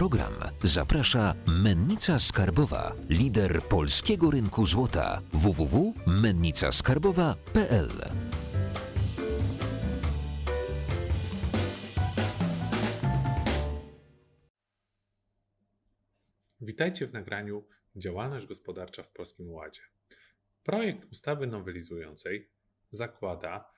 program zaprasza Mennica Skarbowa, lider polskiego rynku złota www.mennicaskarbowa.pl. Witajcie w nagraniu Działalność gospodarcza w Polskim Ładzie. Projekt ustawy nowelizującej zakłada,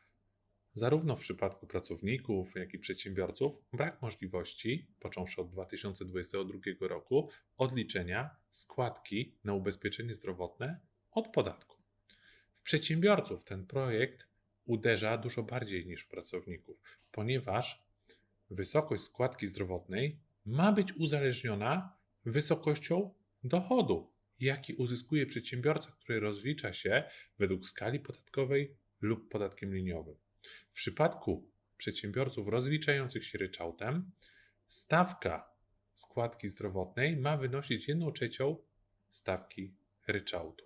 zarówno w przypadku pracowników, jak i przedsiębiorców, brak możliwości, począwszy od 2022 roku, odliczenia składki na ubezpieczenie zdrowotne od podatku. W przedsiębiorców ten projekt uderza dużo bardziej niż w pracowników, ponieważ wysokość składki zdrowotnej ma być uzależniona wysokością dochodu, jaki uzyskuje przedsiębiorca, który rozlicza się według skali podatkowej lub podatkiem liniowym. W przypadku przedsiębiorców rozliczających się ryczałtem, stawka składki zdrowotnej ma wynosić 1 trzecią stawki ryczałtu.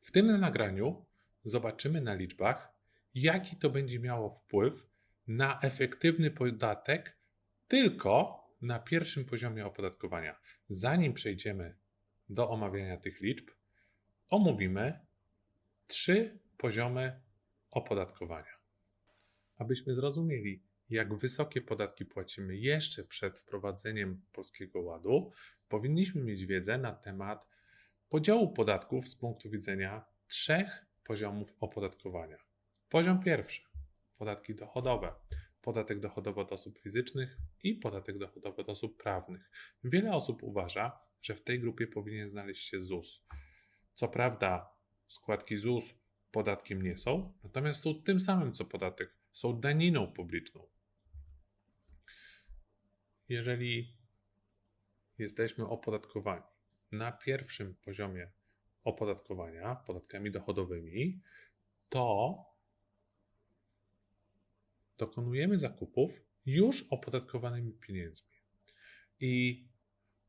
W tym nagraniu zobaczymy na liczbach, jaki to będzie miało wpływ na efektywny podatek tylko na pierwszym poziomie opodatkowania. Zanim przejdziemy do omawiania tych liczb, omówimy trzy poziomy opodatkowania. Abyśmy zrozumieli, jak wysokie podatki płacimy jeszcze przed wprowadzeniem Polskiego Ładu, powinniśmy mieć wiedzę na temat podziału podatków z punktu widzenia trzech poziomów opodatkowania. Poziom pierwszy podatki dochodowe, podatek dochodowy od osób fizycznych i podatek dochodowy od osób prawnych. Wiele osób uważa, że w tej grupie powinien znaleźć się ZUS. Co prawda, składki ZUS podatkiem nie są, natomiast są tym samym co podatek, są daniną publiczną. Jeżeli jesteśmy opodatkowani na pierwszym poziomie opodatkowania podatkami dochodowymi, to dokonujemy zakupów już opodatkowanymi pieniędzmi. I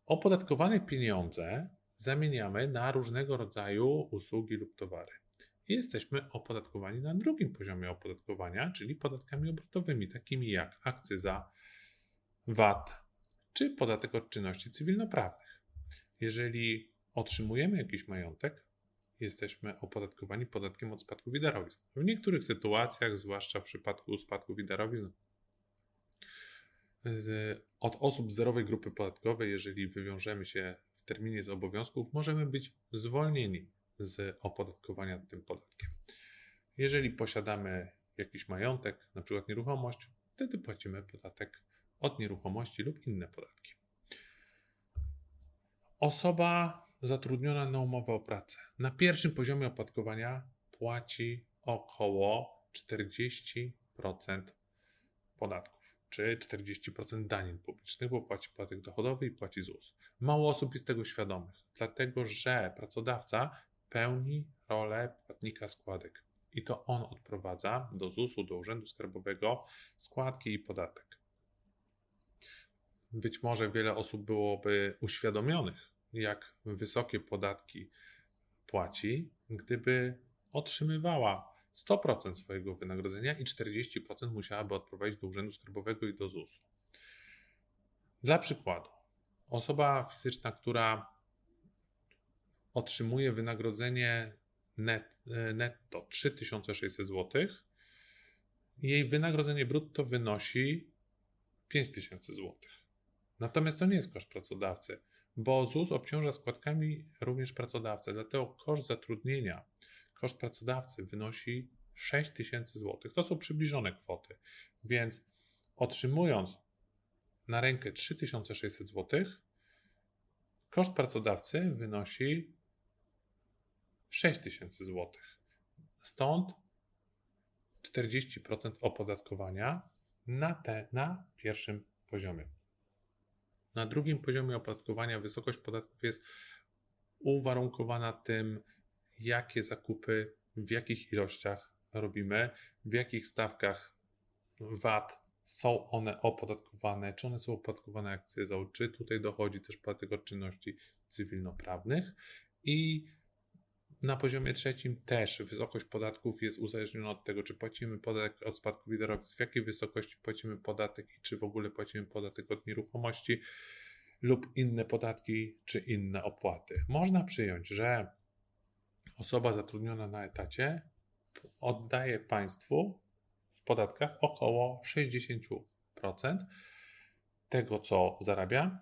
opodatkowane pieniądze zamieniamy na różnego rodzaju usługi lub towary. Jesteśmy opodatkowani na drugim poziomie opodatkowania, czyli podatkami obrotowymi, takimi jak akcyza, VAT czy podatek od czynności cywilnoprawnych. Jeżeli otrzymujemy jakiś majątek, jesteśmy opodatkowani podatkiem od spadków i darowizn. W niektórych sytuacjach, zwłaszcza w przypadku spadków i darowizn, od osób zerowej grupy podatkowej, jeżeli wywiążemy się w terminie z obowiązków, możemy być zwolnieni z opodatkowania tym podatkiem. Jeżeli posiadamy jakiś majątek, na przykład nieruchomość, wtedy płacimy podatek od nieruchomości lub inne podatki. Osoba zatrudniona na umowę o pracę na pierwszym poziomie opodatkowania płaci około 40% podatków, czy 40% danin publicznych, bo płaci podatek dochodowy i płaci ZUS. Mało osób jest tego świadomych, dlatego że pracodawca pełni rolę płatnika składek i to on odprowadza do ZUS-u, do Urzędu Skarbowego składki i podatek. Być może wiele osób byłoby uświadomionych, jak wysokie podatki płaci, gdyby otrzymywała 100% swojego wynagrodzenia i 40% musiałaby odprowadzić do Urzędu Skarbowego i do ZUS-u. Dla przykładu, osoba fizyczna, która otrzymuje wynagrodzenie net, netto 3600 zł, jej wynagrodzenie brutto wynosi 5000 zł. Natomiast to nie jest koszt pracodawcy bo ZUS obciąża składkami również pracodawcę. Dlatego koszt zatrudnienia, koszt pracodawcy wynosi 6 tysięcy złotych. To są przybliżone kwoty. Więc otrzymując na rękę 3600 złotych, koszt pracodawcy wynosi 6 tysięcy złotych. Stąd 40% opodatkowania na, te, na pierwszym poziomie. Na drugim poziomie opodatkowania wysokość podatków jest uwarunkowana tym, jakie zakupy, w jakich ilościach robimy, w jakich stawkach VAT są one opodatkowane, czy one są opodatkowane akcyzą, czy tutaj dochodzi też podatek od czynności cywilnoprawnych i Na poziomie trzecim też wysokość podatków jest uzależniona od tego, czy płacimy podatek od spadków i w jakiej wysokości płacimy podatek i czy w ogóle płacimy podatek od nieruchomości lub inne podatki czy inne opłaty. Można przyjąć, że osoba zatrudniona na etacie oddaje państwu w podatkach około 60% tego, co zarabia,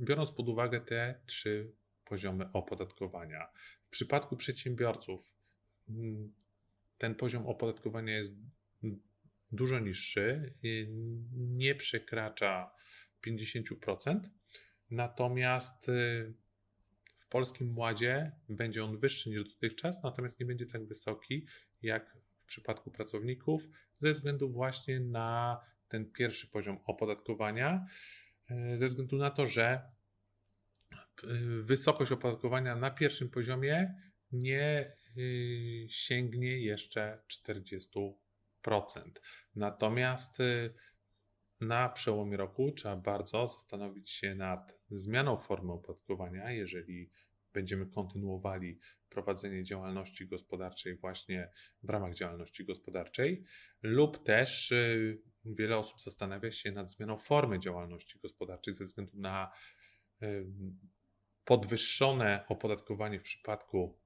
biorąc pod uwagę te trzy poziomy opodatkowania. W przypadku przedsiębiorców mm, ten poziom opodatkowania jest dużo niższy, nie przekracza 50%, natomiast y, w Polskim Ładzie będzie on wyższy niż dotychczas, natomiast nie będzie tak wysoki jak w przypadku pracowników, ze względu właśnie na ten pierwszy poziom opodatkowania, y, ze względu na to, że wysokość opodatkowania na pierwszym poziomie nie sięgnie jeszcze 40%. Natomiast na przełomie roku trzeba bardzo zastanowić się nad zmianą formy opodatkowania, jeżeli będziemy kontynuowali prowadzenie działalności gospodarczej właśnie w ramach działalności gospodarczej, lub też y, wiele osób zastanawia się nad zmianą formy działalności gospodarczej ze względu na y, podwyższone opodatkowanie w przypadku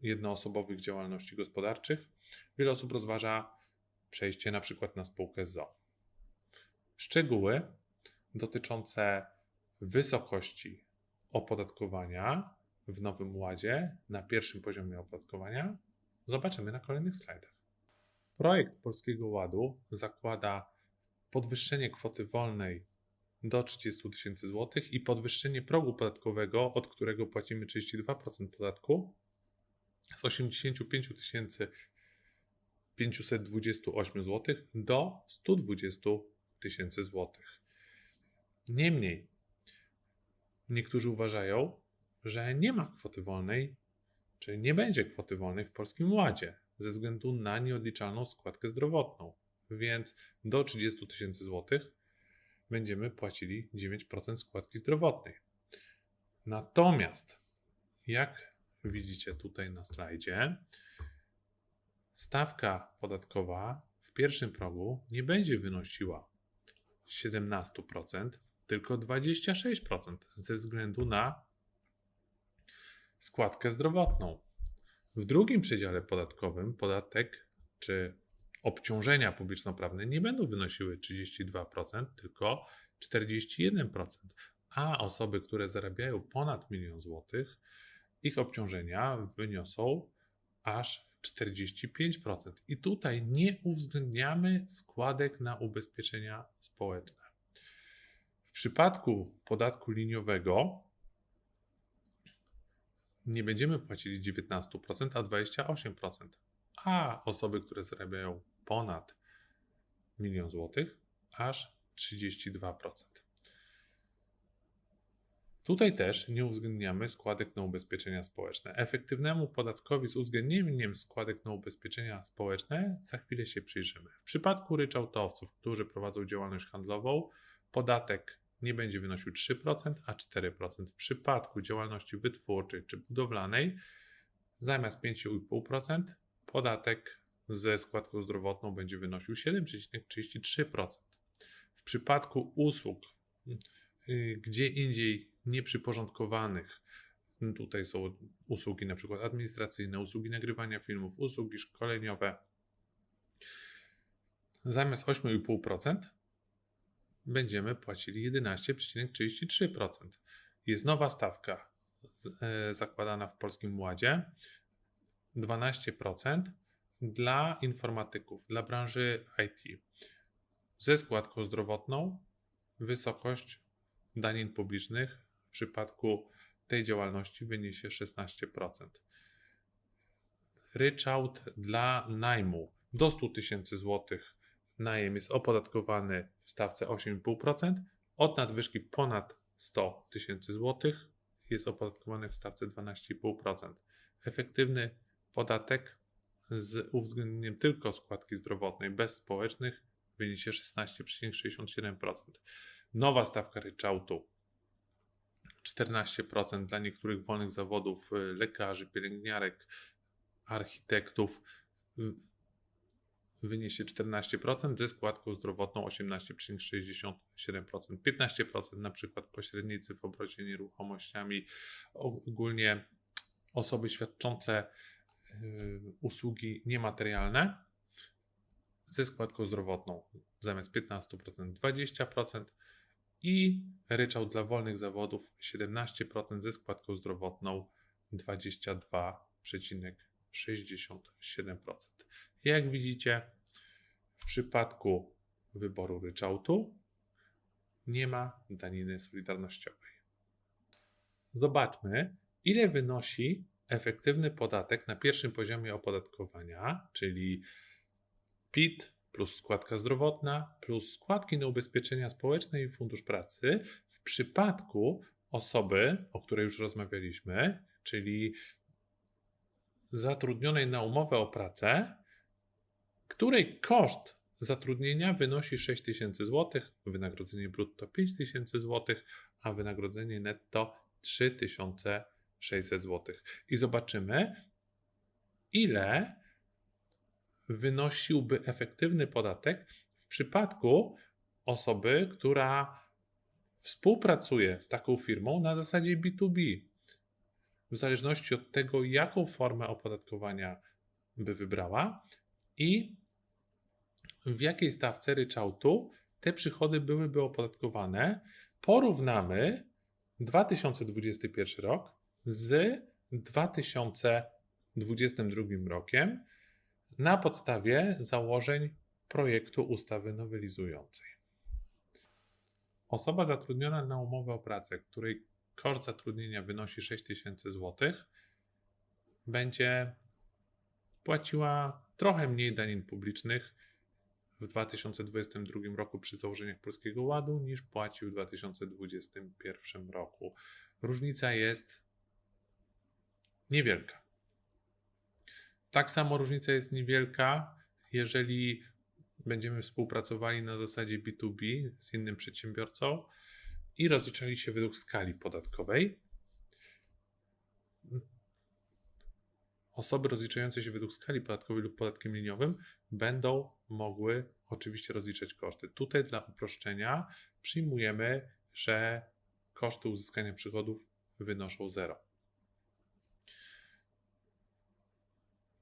jednoosobowych działalności gospodarczych. Wiele osób rozważa przejście na przykład na spółkę ZO. Szczegóły dotyczące wysokości opodatkowania w Nowym Ładzie na pierwszym poziomie opodatkowania zobaczymy na kolejnych slajdach. Projekt Polskiego Ładu zakłada podwyższenie kwoty wolnej do 30 tysięcy złotych i podwyższenie progu podatkowego, od którego płacimy 32% podatku z 85 528 zł do 120 tysięcy złotych. Niemniej, niektórzy uważają, że nie ma kwoty wolnej, czy nie będzie kwoty wolnej w Polskim Ładzie ze względu na nieodliczalną składkę zdrowotną. Więc do 30 tysięcy złotych będziemy płacili 9% składki zdrowotnej. Natomiast, jak widzicie tutaj na slajdzie, stawka podatkowa w pierwszym progu nie będzie wynosiła 17%, tylko 26% ze względu na składkę zdrowotną. W drugim przedziale podatkowym podatek czy obciążenia publiczno-prawne nie będą wynosiły 32%, tylko 41%, a osoby, które zarabiają ponad milion złotych, ich obciążenia wyniosą aż 45%. I tutaj nie uwzględniamy składek na ubezpieczenia społeczne. W przypadku podatku liniowego nie będziemy płacili 19%, a 28%. A osoby, które zarabiają ponad milion złotych, aż 32%. Tutaj też nie uwzględniamy składek na ubezpieczenia społeczne. Efektywnemu podatkowi z uwzględnieniem składek na ubezpieczenia społeczne za chwilę się przyjrzymy. W przypadku ryczałtowców, którzy prowadzą działalność handlową, podatek nie będzie wynosił 3%, a 4%. W przypadku działalności wytwórczej czy budowlanej zamiast 5,5% podatek ze składką zdrowotną będzie wynosił 7,33%. W przypadku usług y, gdzie indziej nieprzyporządkowanych. Tutaj są usługi na przykład administracyjne, usługi nagrywania filmów, usługi szkoleniowe. Zamiast 8,5% będziemy płacili 11,33%. Jest nowa stawka e, zakładana w Polskim Ładzie 12% dla informatyków, dla branży IT. Ze składką zdrowotną wysokość danin publicznych przypadku tej działalności wyniesie 16%. Ryczałt dla najmu do 100 tysięcy złotych najem jest opodatkowany w stawce 8,5%, od nadwyżki ponad 100 tysięcy złotych jest opodatkowany w stawce 12,5%. Efektywny podatek z uwzględnieniem tylko składki zdrowotnej bez społecznych wyniesie 16,67%. Nowa stawka ryczałtu 14% dla niektórych wolnych zawodów y, lekarzy, pielęgniarek, architektów y, wyniesie 14%, ze składką zdrowotną 18,67%. 15% na przykład pośrednicy w obrocie nieruchomościami, ogólnie osoby świadczące usługi niematerialne ze składką zdrowotną zamiast 15% 20% i ryczałt dla wolnych zawodów 17% ze składką zdrowotną 22,67%. Jak widzicie, w przypadku wyboru ryczałtu nie ma daniny solidarnościowej. Zobaczmy, ile wynosi efektywny podatek na pierwszym poziomie opodatkowania, czyli PIT plus składka zdrowotna plus składki na ubezpieczenia społeczne i fundusz pracy w przypadku osoby, o której już rozmawialiśmy, czyli zatrudnionej na umowę o pracę, której koszt zatrudnienia wynosi 6 tysięcy zł, wynagrodzenie brutto 5 tysięcy zł, a wynagrodzenie netto 3600 zł. I zobaczymy, ile wynosiłby efektywny podatek w przypadku osoby, która współpracuje z taką firmą na zasadzie B2B. W zależności od tego, jaką formę opodatkowania by wybrała i w jakiej stawce ryczałtu te przychody byłyby opodatkowane, porównamy 2021 rok z 2022 rokiem na podstawie założeń projektu ustawy nowelizującej. Osoba zatrudniona na umowę o pracę, której koszt zatrudnienia wynosi 6 tysięcy złotych, będzie płaciła trochę mniej danin publicznych w 2022 roku przy założeniach Polskiego Ładu niż płacił w 2021 roku. Różnica jest niewielka. Tak samo różnica jest niewielka, jeżeli będziemy współpracowali na zasadzie B2B z innym przedsiębiorcą i rozliczali się według skali podatkowej. Osoby rozliczające się według skali podatkowej lub podatkiem liniowym będą mogły oczywiście rozliczać koszty. Tutaj dla uproszczenia przyjmujemy, że koszty uzyskania przychodów wynoszą zero.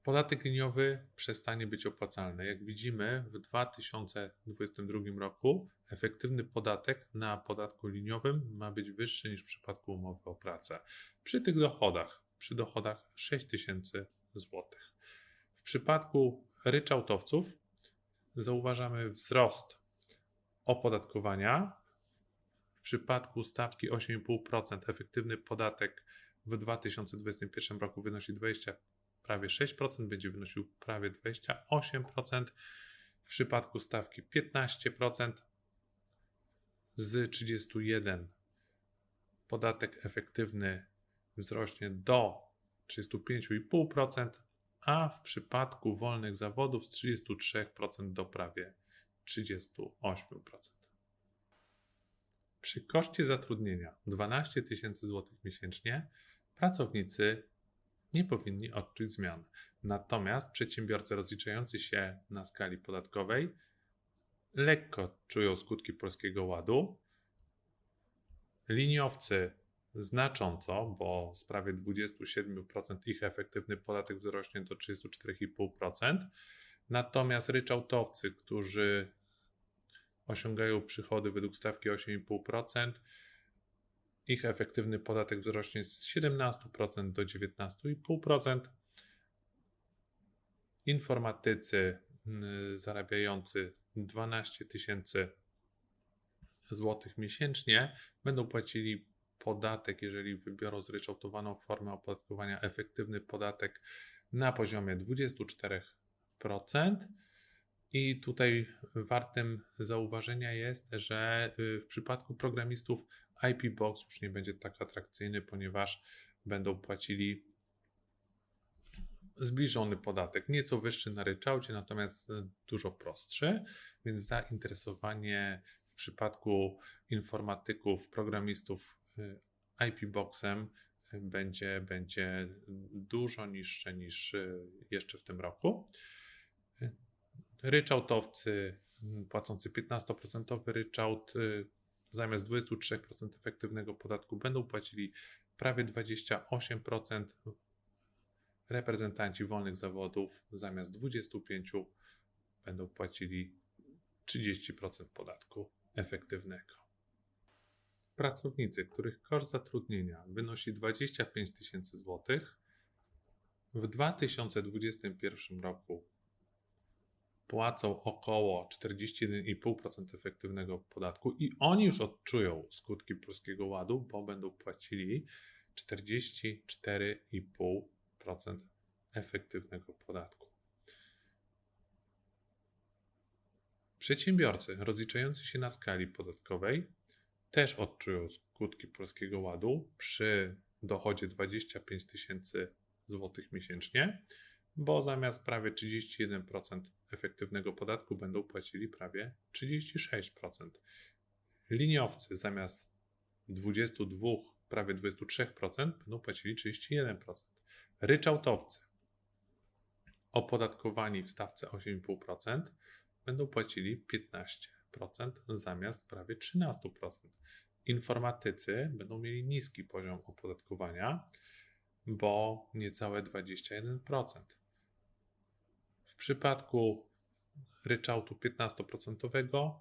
Podatek liniowy przestanie być opłacalny. Jak widzimy, w 2022 roku efektywny podatek na podatku liniowym ma być wyższy niż w przypadku umowy o pracę. Przy tych dochodach, przy dochodach 6000 zł. W przypadku ryczałtowców zauważamy wzrost opodatkowania. W przypadku stawki 8,5% efektywny podatek w 2021 roku wynosi 20 prawie 6%, będzie wynosił prawie 28%. W przypadku stawki 15% z 31 podatek efektywny wzrośnie do 35,5%, a w przypadku wolnych zawodów z 33% do prawie 38%. Przy koszcie zatrudnienia 12 tysięcy złotych miesięcznie pracownicy nie powinni odczuć zmian. Natomiast przedsiębiorcy rozliczający się na skali podatkowej lekko czują skutki polskiego ładu. Liniowcy znacząco, bo z prawie 27% ich efektywny podatek wzrośnie do 34,5%. Natomiast ryczałtowcy, którzy osiągają przychody według stawki 8,5%, ich efektywny podatek wzrośnie z 17% do 19,5%. Informatycy mm, zarabiający 12 tysięcy złotych miesięcznie będą płacili podatek, jeżeli wybiorą zryczałtowaną formę opodatkowania, efektywny podatek na poziomie 24%. I tutaj wartym zauważenia jest, że y, w przypadku programistów IP Box już nie będzie tak atrakcyjny, ponieważ będą płacili zbliżony podatek, nieco wyższy na ryczałcie, natomiast dużo prostszy, więc zainteresowanie w przypadku informatyków, programistów y, IP Boxem będzie, będzie dużo niższe niż y, jeszcze w tym roku. Ryczałtowcy płacący 15% ryczałt y, zamiast 23% efektywnego podatku będą płacili prawie 28%. Reprezentanci wolnych zawodów zamiast 25% będą płacili 30% podatku efektywnego. Pracownicy, których koszt zatrudnienia wynosi 25 tysięcy złotych, w 2021 roku płacą około 41,5% efektywnego podatku i oni już odczują skutki Polskiego Ładu, bo będą płacili 44,5% efektywnego podatku. Przedsiębiorcy rozliczający się na skali podatkowej też odczują skutki Polskiego Ładu przy dochodzie 25 tysięcy złotych miesięcznie, bo zamiast prawie 31% efektywnego podatku będą płacili prawie 36%. Liniowcy zamiast 22, prawie 23% będą płacili 31%. Ryczałtowcy opodatkowani w stawce 8,5% będą płacili 15% zamiast prawie 13%. Informatycy będą mieli niski poziom opodatkowania, bo niecałe 21%. Przypadku ryczałtu 15%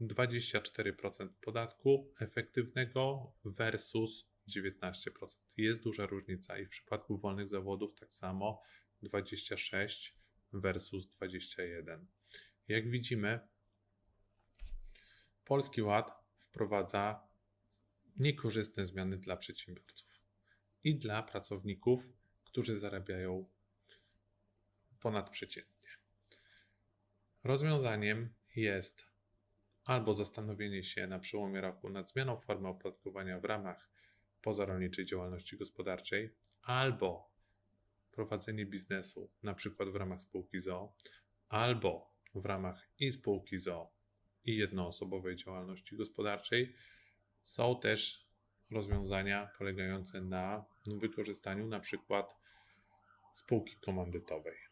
24% podatku efektywnego versus 19%. Jest duża różnica i w przypadku wolnych zawodów tak samo 26 versus 21. Jak widzimy, Polski Ład wprowadza niekorzystne zmiany dla przedsiębiorców i dla pracowników, którzy zarabiają ponadprzeciętnie. Rozwiązaniem jest albo zastanowienie się na przełomie roku nad zmianą formy opodatkowania w ramach pozarolniczej działalności gospodarczej, albo prowadzenie biznesu, na przykład w ramach spółki ZO, albo w ramach i spółki ZO, i jednoosobowej działalności gospodarczej. Są też rozwiązania polegające na wykorzystaniu na przykład spółki komandytowej.